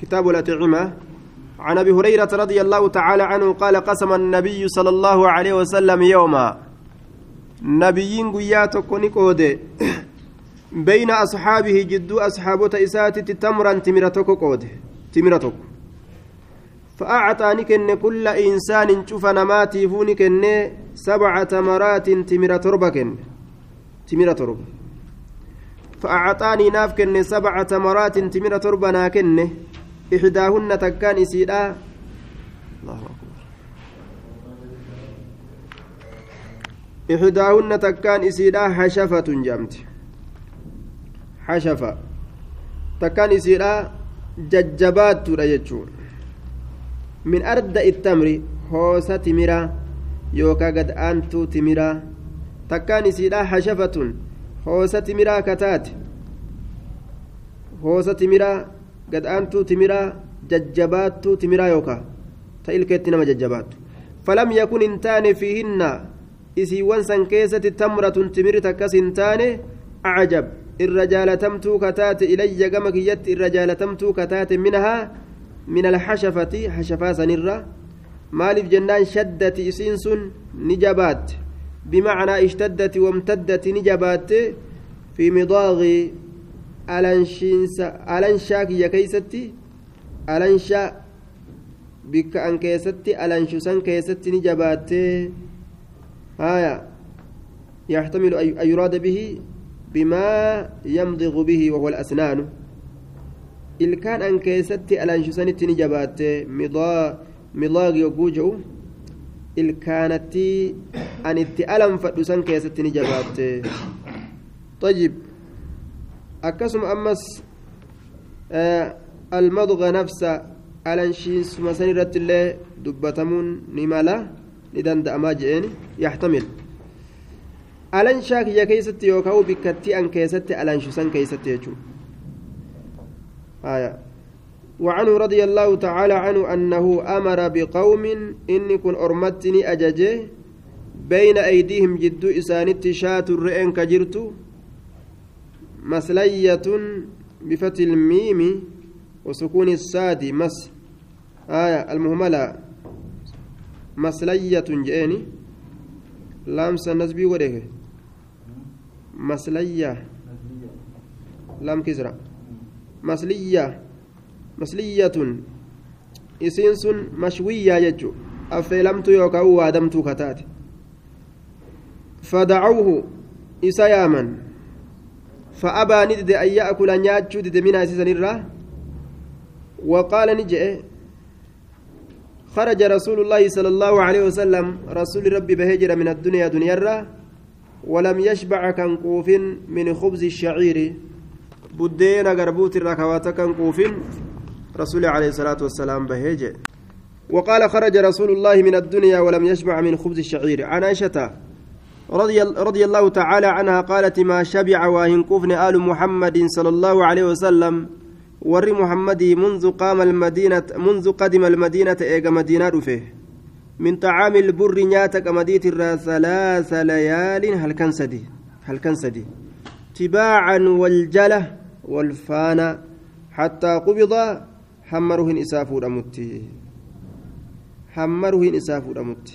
كتاب الأطعمة عن أبي هريرة رضي الله تعالى عنه قال قسم النبي صلى الله عليه وسلم يوما. نبيين قياتك نقود بين أصحابه جدو أصحابه إساتي تمرا تمرتك قود تمرتك فأعطاني كن كل إنسان شوف نماتي فوني كن سبع تمرات تمر تربة تمر تربة فأعطاني ناف كن سبع تمرات تمر تربة ناكن إحداهن تكان إسيدا الله أكبر إحداهن تكان إسيدا حشفة جمت حشفة تكان إسيدا ججبات ترى min arda ittamri hoosa timira yookaa gad aantuu timira takkaan isiidha hashafatun hoosa timiraa kataate hoosa timiraa gad aantuu timiraa jajjabaattuu timiraa yookaa ta ilkeetti nama jajjabaattu falam yakun hin taane fiihinna isiiwwan san keessatti tamratun timiri takkas hin taane acjab irra jaalatamtuu kataate ilayya gama kiyyatti irra jaalatamtuu kataate minahaa من الحشفة حشفا سنرة مالف جنان شدت إسينس نجبات بمعنى اشتدت وامتدت نجبات في مضاغ ألنشاك يا كيستي ألنشا بك أن كيستي ألنشسن كيستي نجبات هايا يحتمل أن يراد به بما يمضغ به وهو الأسنان ilkaan an keessatti alaanshisanitti ni jabaatte midaaq yogguu jedhu ilkaanatti an itti alanfadhu san keessatti ni jabaatte طيب almadga nafsa alanshiisuma san irratti illee dubbatamuun ni mala ni danda'amaa je'een yaxtamil alanshaa kiyya keeysatti yookaan bikkattii an keessatti alanshisan keeysatti jechuudha آية وعنه رضي الله تعالى عنه أنه أمر بقوم إن كن أرمتني أججه بين أيديهم جد إسانت شات الرئن كجرت مسلية بفتح الميم وسكون الساد مس. آية المهملة. مسلية جئني. لامس النسبي وده مسلية. لام كسرى. مسلية. مسلية. isiin sun mashwiyyaa jechu affeelamtu yookaan waadamtuu kataate yaaman dide an ya'kula nyaachuu dide minaa isiisan irraa waqaala ni je'e خرج رسول الله صلى الله عليه وسلم. رسول ربي بهجر من الدنيا دنيا ولم يشبع كان قوف من خبز الشعير. garbuutirraa kawaata kan quufin رسول عليه الصلاة والسلام بهيج وقال خرج رسول الله من الدنيا ولم يشبع من خبز الشعير. عن عائشة رضي, رضي الله تعالى عنها قالت ما شبع واهن كفن آل محمد صلى الله عليه وسلم. ور محمد منذ قام المدينة منذ قدم المدينة إيجا مدينة رفه. من طعام البر نياتك مديت الراس ثلاث ليال هل كان سدي هل كان سدي تباعا والجلة والفانا حتى قبض حمرهن إسافو رمت حمرهن إسافو رمت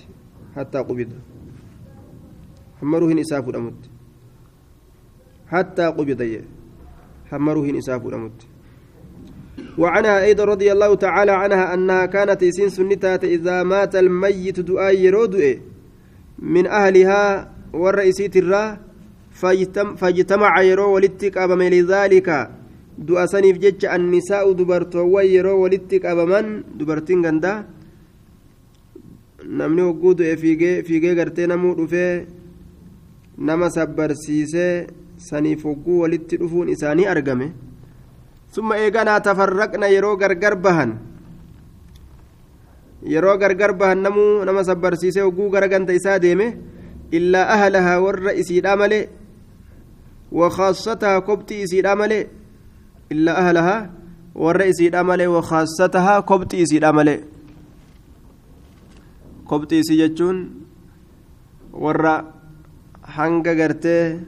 حتى قبض. حمرهن إسافو رمت حتى قبض حمرهن إسافو رمت وعنها أيضا رضي الله تعالى عنها أنها كانت إسين سنتات إذا مات الميت دعاء يرود من أهلها والرئيسيت الراه فاجتمع يرو ولتك أبما لذلك du'a saniif jecha annisaa'u dubartoowwan yeroo walitti qabaman dubartiin gandaa. Namni hogguu du'e fiigee gartee namuu dhufee nama sabbarsiisee saniif hogguu walitti dhufuun isaanii argame summa eeganaa tafarraqna yeroo gargar bahan yeroo gargar bahan namuu nama sabbarsiisee hogguu gara ganda isaa deeme illaa ahalahaa warra isiidhaa malee وخاصتها كبتي إسيد أملي إلا أهلها ور إسيد أملي وخاصتها كبتي إسيد أملي كبتي إسيد ور hanga gartee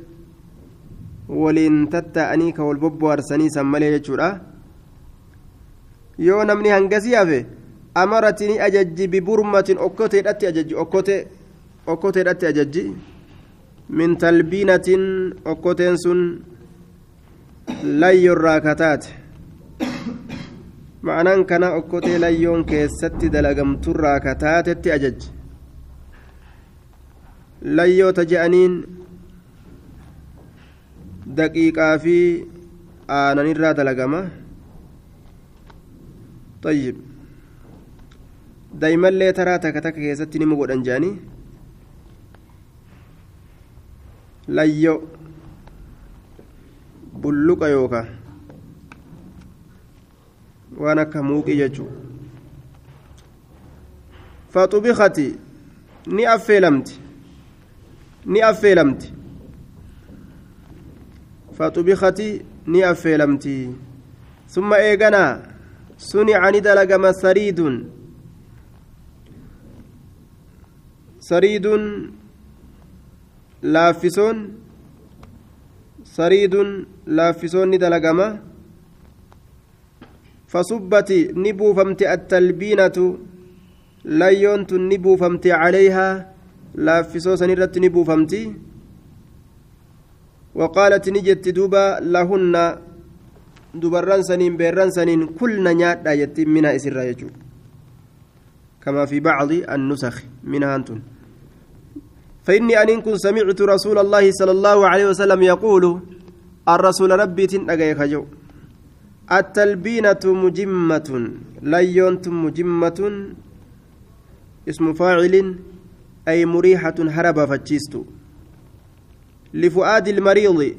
waliin tatta'anii ka wal bobboharsanii san malee jechuudha. Yoo namni hangasii hafe amarati ni ajajji biburmatin okkoteedhatti ajajji okkotee okkoteedhatti ajajji. Min talbiinatin okkoteen sun layyoorraa kataate ma'anaan kana okkotee layyoon keessatti dalagamturraa kataatetti ajajji layyoota je'aniin daqiiqaa fi aananirraa dalagama طيب daa'imallee taraa takka takka keessatti nima godhan jedhanii layyo bulluqa yookaan waan akka muuqii jechuudha faxubikati ni affeelamti ni affeelamti faxubikati ni affeelamti summa eeganaa suni cani dalagama sariidun sariidun laaffisoon sariidun laaffisoon ni dalagama fasubbati ni buufamte attalbiinatu layyoon tun ni buufamte calayhaa laaffisoo san irratti ni buufamti. وقالت نجت دوبا لهن دبران سنين بيران سنين كلنا نيادا يتم منها إسر كما في بعض النسخ منها أنتم فإني أن كن سمعت رسول الله صلى الله عليه وسلم يقول الرسول ربي تنأجي خجو التلبينة مجمة ليونت مجمة اسم فاعل أي مريحة هرب فتشيست لفؤاد المريض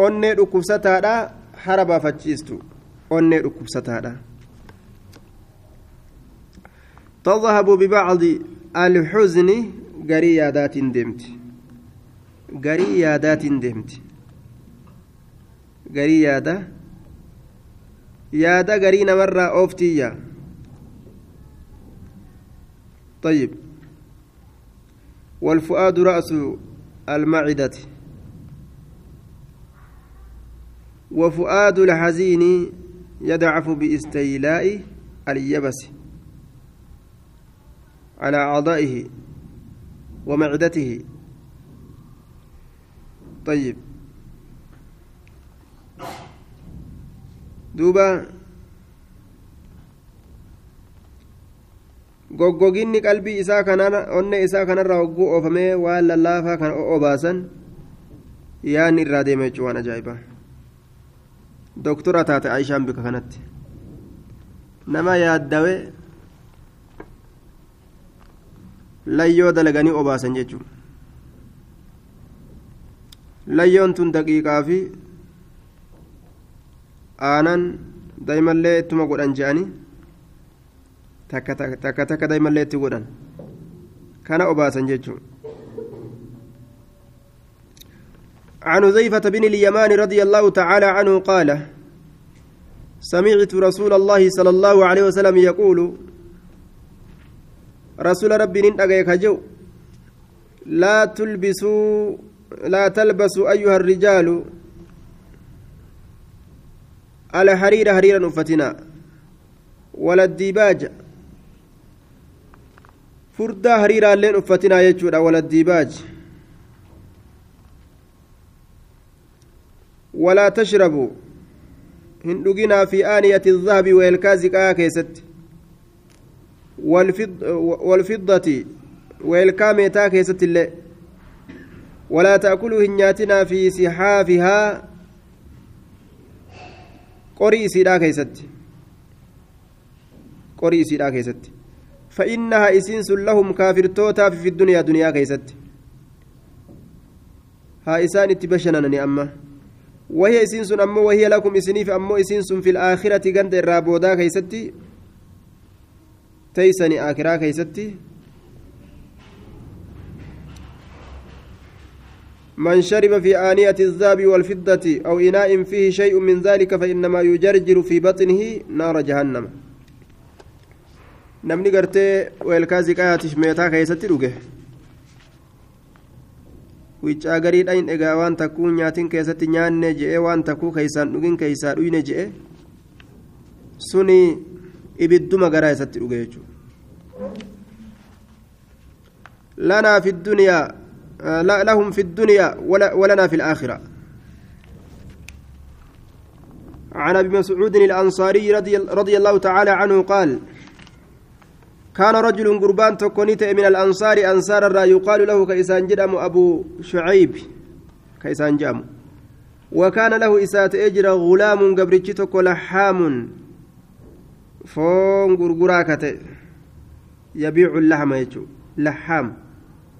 أني ركبستها هرب فتشيست أني ركبستها تذهب ببعض الحزن garii yaadaatiin deemti garii yaadaatiin deemti garii yaada yaada garii namarraa ooftiyya طيب والفؤاد رأس المعدة. وفؤاد الحزين يضعف باستيلاء اليبس على أعضائه ومعدته. طيب. دوبا goggoginni qalbii isaa kanarra onne isaa kanarra hogguu oofamee waan lallaafaa kana obaasan yaanni irraa deeme jechuun waan ajaa'ibaa doktora taate aishaan bika kanatti. Nama yaaddawe layyoo dalaganii obaasan jechuun. Layyoon tun daqiiqaa fi aanan daa'imallee ittuma godhan je'anii takka takka daa'imallee itti godhan kana obaasan jechuun. عن حذيفة بن اليمان رضي الله تعالى عنه قال سمعت رسول الله صلى الله عليه وسلم يقول رسول ربي نندقى كجو لا تلبسوا لا تلبسوا أيها الرجال على حرير حريرا أفتنا ولا الديباج فردا حريرا لين أفتنا يجود ولا الديباج ولا تشربوا هندقنا في آنية الذهب والكازقا كيست والفض والفضة والكاميتا كيست اللي ولا تأكلوا هنياتنا في سحافها قري سيدا كيست قري سيدا كيست فإنها إسنس لهم كافر توتا في الدنيا دنيا كيست. ها إسان اتبشننني أما. وهي إسنس أما وهي لكم إسنيف أما إسنس في الآخرة قند الرابودا كيستي تيسني آخرا كيستي من شرب في آنية الذهب والفضة أو إناء فيه شيء من ذلك فإنما يجرجر في بطنه نار جهنم. Namni gartee weelkaasii qayaatiif meetaa keessatti dhuge wiccaa gariidhaan egaa waan takkuu nyaatiin keessatti nyaanne je'e waan takkuu keeysaan dhugin keeysaa dhuyne je'e suni ibidduma garaa isatti dhuge jechuudha lanaa fi dunyaa lahum fi dunyaa walanaa fi الآخرة عن ابي مسعود الانصاري رضي, رضي الله تعالى عنه قال كان رجل قربان تكونيت من الأنصار أنصار الرا يقال له كيسان جدم أبو شعيب كيسان جام. وكان له إسات أجر غلام قبرتشتك لحام. فون غرغرا كته يبيع اللحم يجو لحام.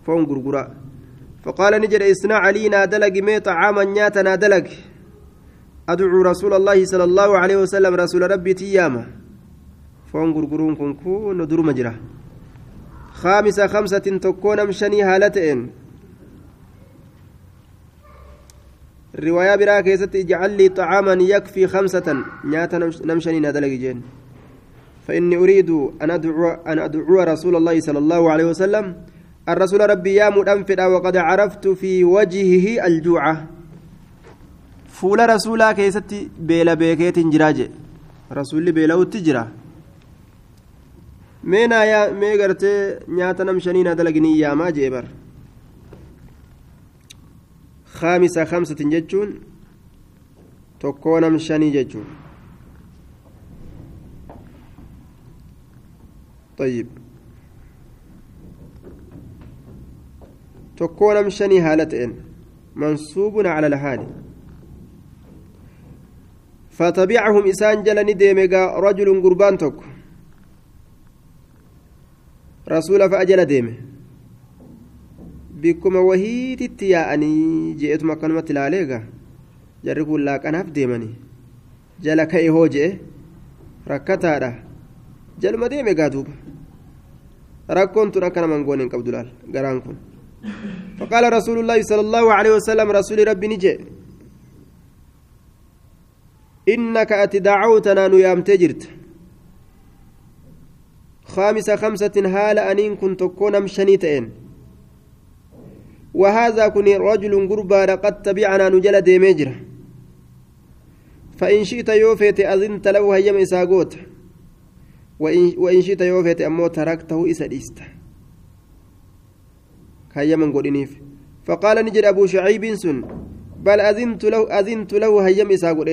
فون غرغرا فقال نجد إسنا علينا دلق مي طعاما نياتنا دلق أدعو رسول الله صلى الله عليه وسلم رسول ربي تياما. فون غرغرون كن كون در مجرى خامسة خمسة تكون مشني هالتين رواية برا كيست اجعل لي طعاما يكفي خمسة. نياتا نمشني ندلق جين. فإني أريد أن أدعو أن أدعو رسول الله صلى الله عليه وسلم. الرسول ربي يا مدنفدا وقد عرفت في وجهه الجوعة فول رسولا كيستي بيلا بيكيت جراجي رسول بيلا وتجرا. مينا يا مي غرتي نياتا نمشني ندلقني يا ما جيبر خامسة خمسة جتون تكون مشاني جتون طيب تكون مشاني هالتين منصوب على الحال فتبعهم إسان جلني ديميغا رجل قربان تك رسول فأجل ديمه bikkuma wahiititti yaa'anii je'etuma akkanumatti ilaaleega jarri kun laaqanaaf deemanii jala ka'e hoo je'e rakkataadha jaluma deeme gaa duuba rakkoon tun akka naman goone hin qabdu laal garaan kun فقال رسول الله صلى الله عليه وسلم رسول ربي نجي إنك أتدعوتنا نيام تجرت خامسة خمسة هال أنين كنت كون مشنيتين وهذا كن رجل قربان قد تبعنا نجل ديميجر فإن شئت يوفيت أذنت له هيم إساقوت وإن, وإن شئت يوفيت أمو تركته إساديست هيما قولينيف فقال نجر أبو شعيب سن بل أذنت له أذنت له هيم إساقوت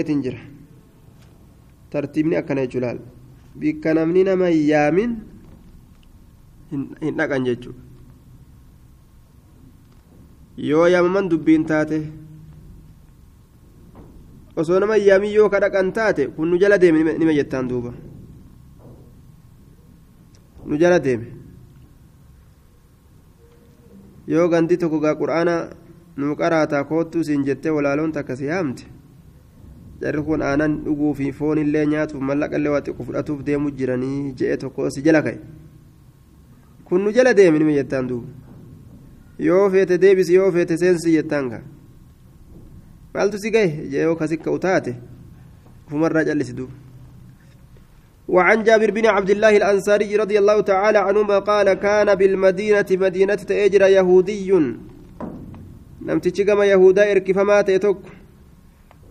ترتيبني أكنا جلال بكنمني نما يامن hin dhaqan jechuudha yoo yaamaman dubbiin taate osoo nama yaamii yoo ka dhaqan taate kun nu jala deeme nima jettaan duuba nu jala deeme yoo gandi tokko gaa qur'aana nuu qaraataa koottuu siin jettee walaaloon takka si yaamte jarri kun aanan dhuguu fi foon illee nyaatuuf mallaqallee waa xiqqoo fudhatuuf deemu jiranii je'e tokko si jala ka'e kun nu jala deeme nima jettaan duuba yoo feete deebisi yoo feete seensi jettaan gaa maaltu si gahe yoo kasi ka'u taate ufumarraa callisi duuba وعن جابر بن عبد الله الأنصاري رضي الله تعالى عنهما قال كان بالمدينة مدينة تأجر يهودي نمتشي كما يهودا إركفما تيتوك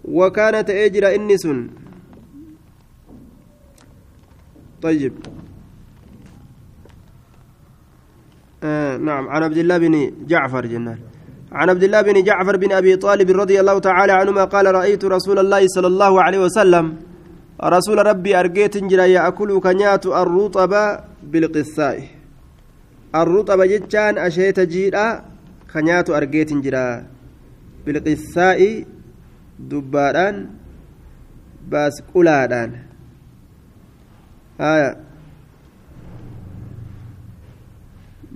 وكان تأجر إنس طيب. آه نعم. عن عبد الله بن جعفر جنان. عن عبد الله بن جعفر بن أبي طالب رضي الله تعالى عنهما قال رأيت رسول الله صلى الله عليه وسلم. رسول ربي أرجيت جرا يأكل كنيات الرطب بالقثاء. الرطب جتان أشيت جيرا كنيات أرجيت جرا بالقثاء قلادان آية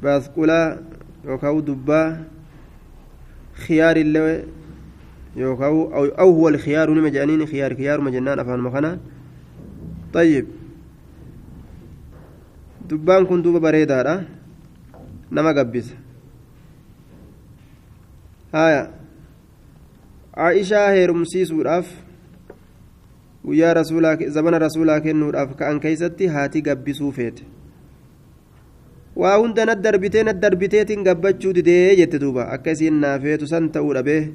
باس قلا يوكاو دبا خيار اللي يوكاو أو, أو هو الخيار نما جانين خيار خيار مجنان أفان مخنا طيب دبان كن دوبا بريدا نما قبس هايا aishaa heerumsiisuudhaaf guyyaa rasuulaa zabana rasuulaa kennuudhaaf ka'an keessatti haati gabbisuu feete. Waa hunda nat darbitee nat darbiteetiin gabbachuu didee jette duuba. Akkasiin naafeetu san ta'uu dhabee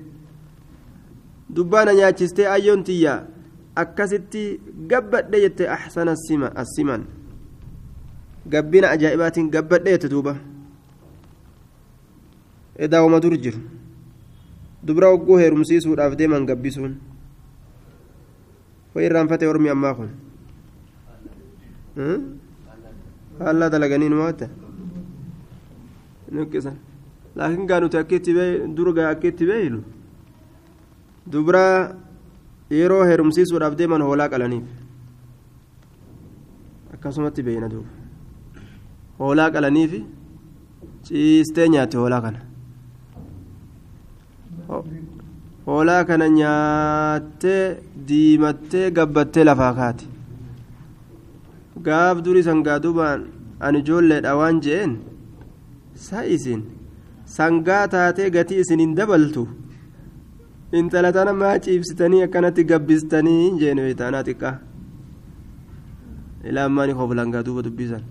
dubbaana nyaachistee ayyoon tiyya akkasitti gabbadhe jette ahsana asiman. Gabbina ajaa'ibaatiin gabbadhe jette duuba. Edaawama dur jiru. Dubra hogguu heerumsiisuudhaaf deeman gabbisuun way irraanfate ormi ammaa kun haallaa dalaganii numaata nuqqisan laakiin gaa nuti akka itti durgaa akka itti beeynu dubra yeroo heerumsiisuudhaaf deeman hoolaa qalaniif akkasumatti beeyna duuba hoolaa qalaniif ciistee nyaatti hoolaa kana hoolaa kana nyaattee diimattee gabbattee lafaa kaate gaaf durii sangaa duubaan ani ijoolleedha waan je'een sa isin? Sangaa taatee gatii isin hin dabaltu? Intala tana maa ciibsitanii akkanatti gabbistanii jeene beetaanaa xiqqaa? Ilaammaani hoflangaa duuba dubbisan.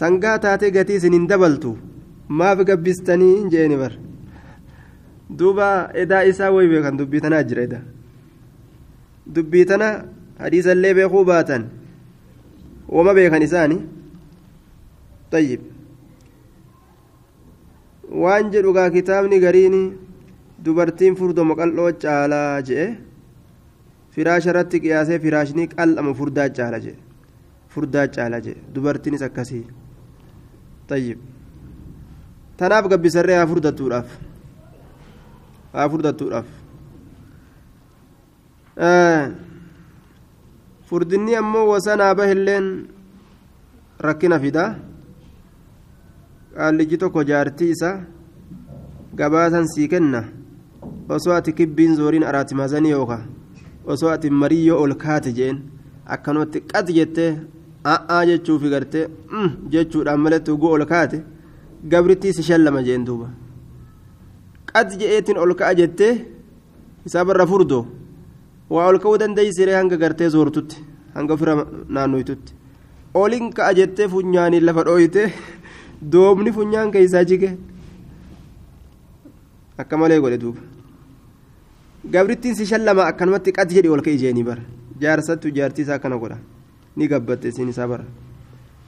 Sangaa taatee gatii isin hin dabaltu? Maaf gabbistanii jeene bar duuba edaa isaa way beekan dubbii tanaa jira edaa dubbii tana hadiisallee beekuu baatan wama beekan isaani طيب waan jedhugaa kitaabni gariin dubartiin furdoma qal'oo caalaa je'e firaasha irratti qiyaasee firaashni qal'amu furdaa caala je'e furdaa caala je'e dubartiinis akkasii طيب tanaaf gabbisarree haa furdattuudhaaf haa furdattuudhaaf furdinni ammoo wasanaa bahilleen rakkina fida. Qaallichi tokko jaartii isa gabaasan sii kenna. Osoo ati kibbiin zooriin araati mazanii yookaan osoo ati mariyyoo ol kaate jeen? Akkanumatti qat jettee a'aa jechuufi gartee jechuudhaan malatti uguu ol kaate gabrittii si shallama jeen duuba qat je'eetiin ol ka'a jettee isaa barra furdoo waa ol ka'uu dandeeysiree hanga gartee zoortutti hanga ofirra naannoytutti oliin ka'a jettee funyaaniin lafa dhooyte doomni funyaan keeysaa jige. Akka malee godhe duuba. Gabrittiin si shallama akkanumatti qat jedhi ol ka'e jeenii bara. Jaarsattu jaartii isaa akkana godha. Ni gabbatte isin isaa bara.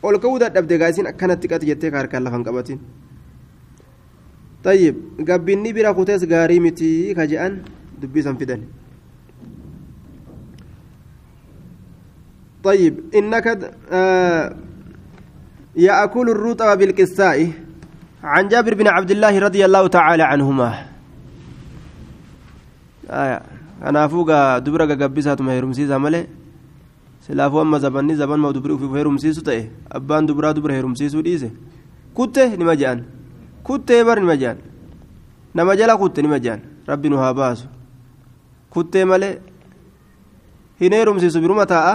Ol ka'uu dadhabde gaa isin akkanatti qat jettee ka harkaan qabatin طيب gabbinni bira kutees gaarii miti ka je'an dubbisan fidan طيب إنك آه يأكل الرطب بالقساء عن جابر بن عبد الله رضي الله تعالى عنهما آية أنا فوق دبرة قبسها ما يرمسيسها ملي silaafuu amma zabanni zaban ma dubri ufiif heerumsiisu ta'e abbaan dubraa dubra heerumsiisuu dhiise kutte nima je'an kuttee bar nima je'an nama jala kutte nima je'an rabbi nu haa baasu kuttee malee hin heerumsiisu biruma taa'a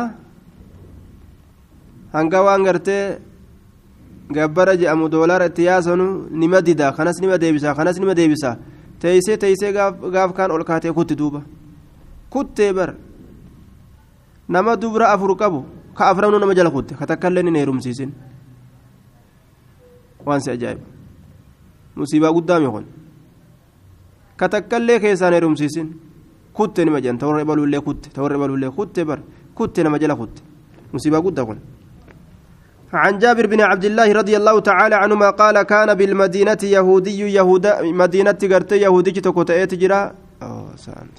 hanga waan gartee gabbara je'amu doolaara itti yaasanu nima dida kanas nima deebisa kanas nima deebisa teeysee teeysee gaaf kaan ol kaatee kutti duuba kuttee bar nama dubra afur qabu ka afranuu nama jala kutte ka takkaillee hin heerumsiisin waan si ajaa'iba musiibaa guddaa miqon ka takkaillee keessaan heerumsiisin kutte nima jedhan tawarra ibaluullee kutte tawarra ibaluullee kutte bar kutte nama jala kutte musiibaa guddaa kun عن جابر بن عبد الله رضي الله تعالى عنهما قال كان بالمدينة يهودي يهودا مدينة قرت يهودي تكوتأت جرا أوه سانت